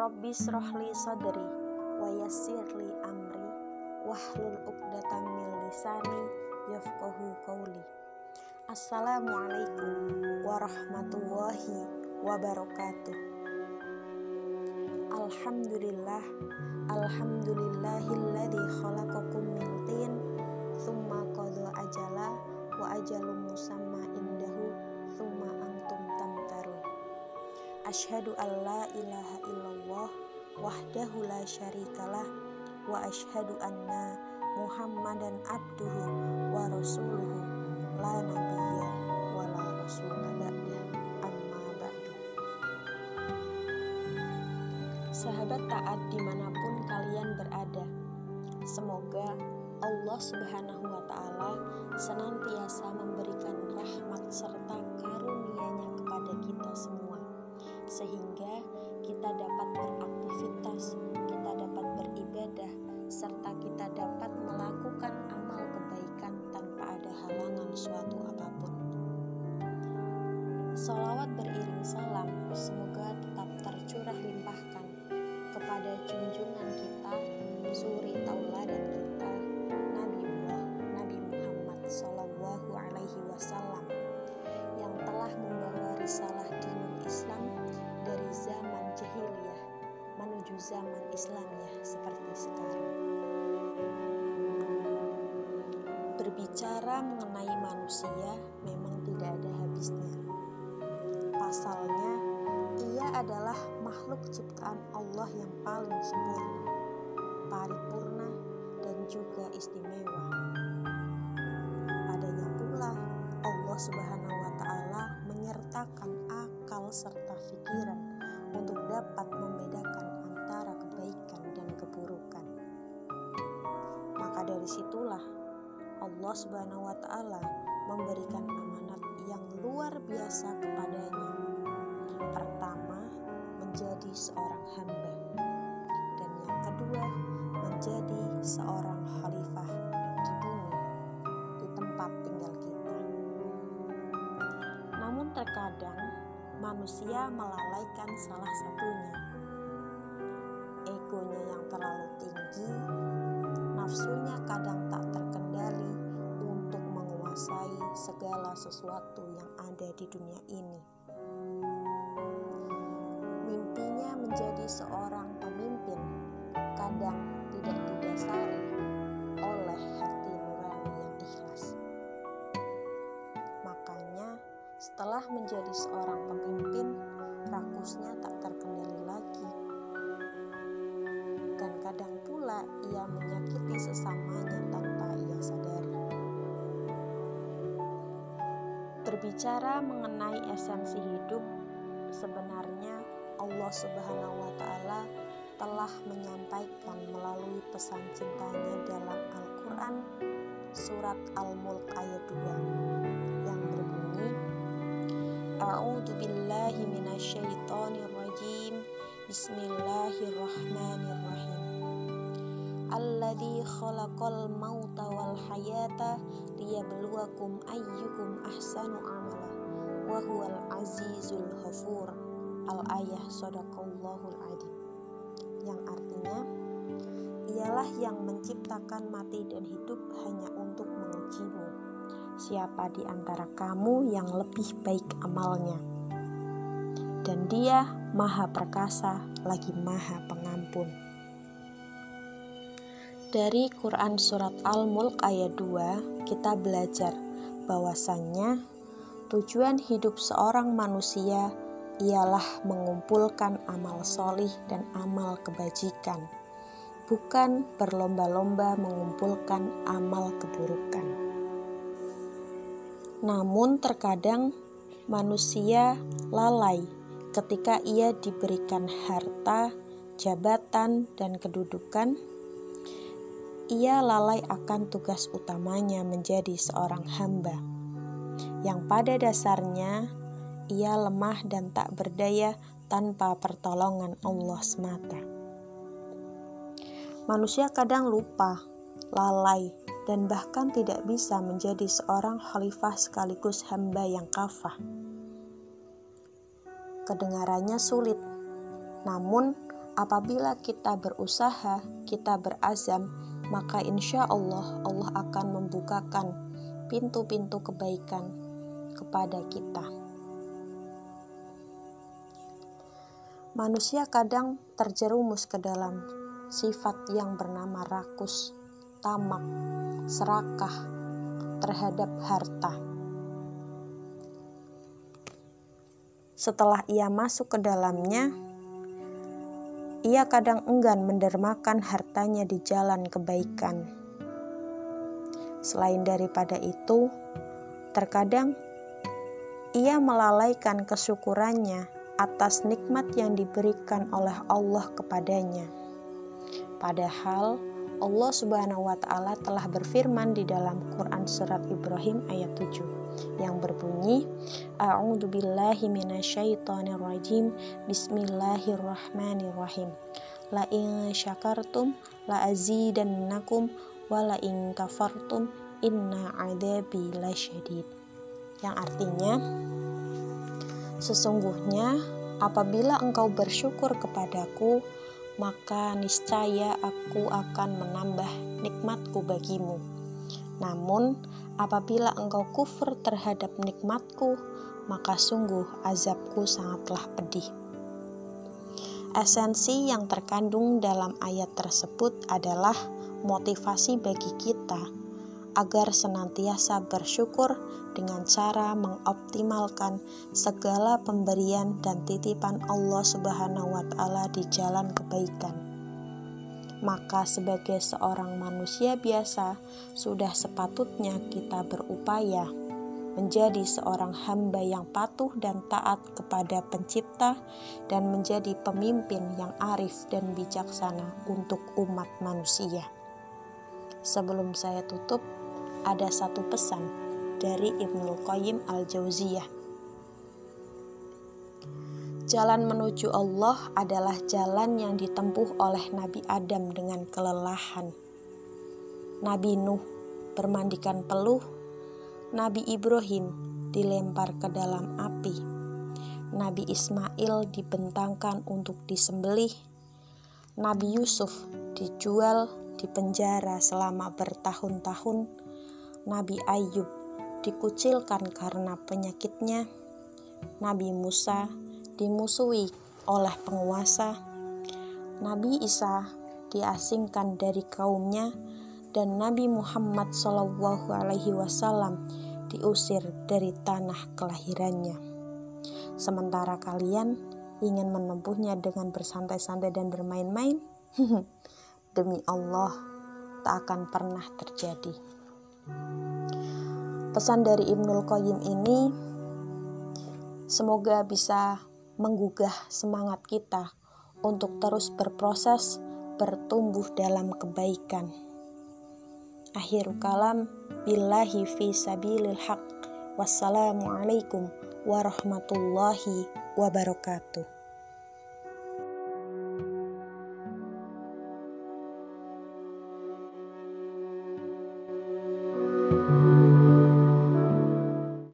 Rabbi srohli sadri wa yassirli amri wahlul uqdatam min lisani qawli. Assalamualaikum warahmatullahi wabarakatuh. Alhamdulillah Alhamdulillahilladzi khalaqakum min tin thumma qadha ajala wa ajalum musamma Ashhadu an la ilaha illallah wahdahu la syarikalah wa ashhadu anna Muhammadan abduhu wa rasuluhu la nabiyya wa la rasula ba'da amma ba'du. Sahabat taat di mana pun kalian berada Semoga Allah subhanahu wa ta'ala senantiasa memberikan rahmat serta karunia-Nya kepada kita semua sehingga kita dapat Islamiyah seperti sekarang. Berbicara mengenai manusia memang tidak ada habisnya. Pasalnya, ia adalah makhluk ciptaan Allah yang paling sempurna, paripurna, dan juga istimewa. Padanya pula Allah Subhanahu wa taala menyertakan akal serta pikiran Allah Subhanahu wa taala memberikan amanat yang luar biasa kepadanya. Pertama, menjadi seorang hamba. Dan yang kedua, menjadi seorang khalifah di bumi, di tempat tinggal kita. Namun terkadang manusia melalaikan salah satunya. Egonya yang terlalu tinggi, nafsunya kadang tak terkendali segala sesuatu yang ada di dunia ini. Mimpinya menjadi seorang pemimpin kadang tidak didasari oleh hati nurani yang ikhlas. Makanya, setelah menjadi seorang pemimpin, rakusnya tak terkendali lagi. Dan kadang pula ia menyakiti sesamanya tanpa ia sadari. Berbicara mengenai esensi hidup, sebenarnya Allah Subhanahu wa taala telah menyampaikan melalui pesan cintanya dalam Al-Qur'an surat Al-Mulk ayat 2 yang berbunyi A'udzu billahi minasyaitonir rajim Bismillahirrahmanirrahim Alladzi khalaqal mauta wal hayata liyabluwakum ayyukum ahsanu amala wa huwal azizul ghafur Al-ayah sadaqallahul adzim yang artinya ialah yang menciptakan mati dan hidup hanya untuk mengujimu. Siapa di antara kamu yang lebih baik amalnya? Dan dia maha perkasa lagi maha pengampun dari Quran Surat Al-Mulk ayat 2 kita belajar bahwasannya tujuan hidup seorang manusia ialah mengumpulkan amal solih dan amal kebajikan, bukan berlomba-lomba mengumpulkan amal keburukan. Namun, terkadang manusia lalai ketika ia diberikan harta, jabatan, dan kedudukan. Ia lalai akan tugas utamanya menjadi seorang hamba, yang pada dasarnya ia lemah dan tak berdaya tanpa pertolongan Allah semata. Manusia kadang lupa, lalai, dan bahkan tidak bisa menjadi seorang khalifah sekaligus hamba yang kafah. Kedengarannya sulit, namun apabila kita berusaha, kita berazam, maka insya Allah Allah akan membukakan pintu-pintu kebaikan kepada kita. Manusia kadang terjerumus ke dalam sifat yang bernama rakus, tamak, serakah terhadap harta. Setelah ia masuk ke dalamnya, ia kadang enggan mendermakan hartanya di jalan kebaikan. Selain daripada itu, terkadang ia melalaikan kesyukurannya atas nikmat yang diberikan oleh Allah kepadanya. Padahal Allah Subhanahu wa taala telah berfirman di dalam Quran surat Ibrahim ayat 7 yang berbunyi A'udzu billahi minasyaitonir rajim Bismillahirrahmanirrahim. La in syakartum la azidannakum wa la in kafartum inna adabi lasyadid. Yang artinya sesungguhnya apabila engkau bersyukur kepadaku maka niscaya aku akan menambah nikmatku bagimu. Namun, apabila engkau kufur terhadap nikmatku, maka sungguh azabku sangatlah pedih. Esensi yang terkandung dalam ayat tersebut adalah motivasi bagi kita agar senantiasa bersyukur dengan cara mengoptimalkan segala pemberian dan titipan Allah Subhanahu wa taala di jalan kebaikan. Maka sebagai seorang manusia biasa sudah sepatutnya kita berupaya menjadi seorang hamba yang patuh dan taat kepada Pencipta, dan menjadi pemimpin yang arif dan bijaksana untuk umat manusia. Sebelum saya tutup, ada satu pesan dari Ibnu Qayyim al-Jauziyah. Jalan menuju Allah adalah jalan yang ditempuh oleh Nabi Adam dengan kelelahan. Nabi Nuh bermandikan peluh, Nabi Ibrahim dilempar ke dalam api, Nabi Ismail dibentangkan untuk disembelih, Nabi Yusuf dijual di penjara selama bertahun-tahun, Nabi Ayub dikucilkan karena penyakitnya, Nabi Musa dimusuhi oleh penguasa, Nabi Isa diasingkan dari kaumnya, dan Nabi Muhammad Shallallahu Alaihi Wasallam diusir dari tanah kelahirannya. Sementara kalian ingin menempuhnya dengan bersantai-santai dan bermain-main, demi Allah tak akan pernah terjadi. Pesan dari Ibnul Qayyim ini semoga bisa menggugah semangat kita untuk terus berproses bertumbuh dalam kebaikan. Akhir kalam billahi fi sabilil haq. Wassalamualaikum warahmatullahi wabarakatuh.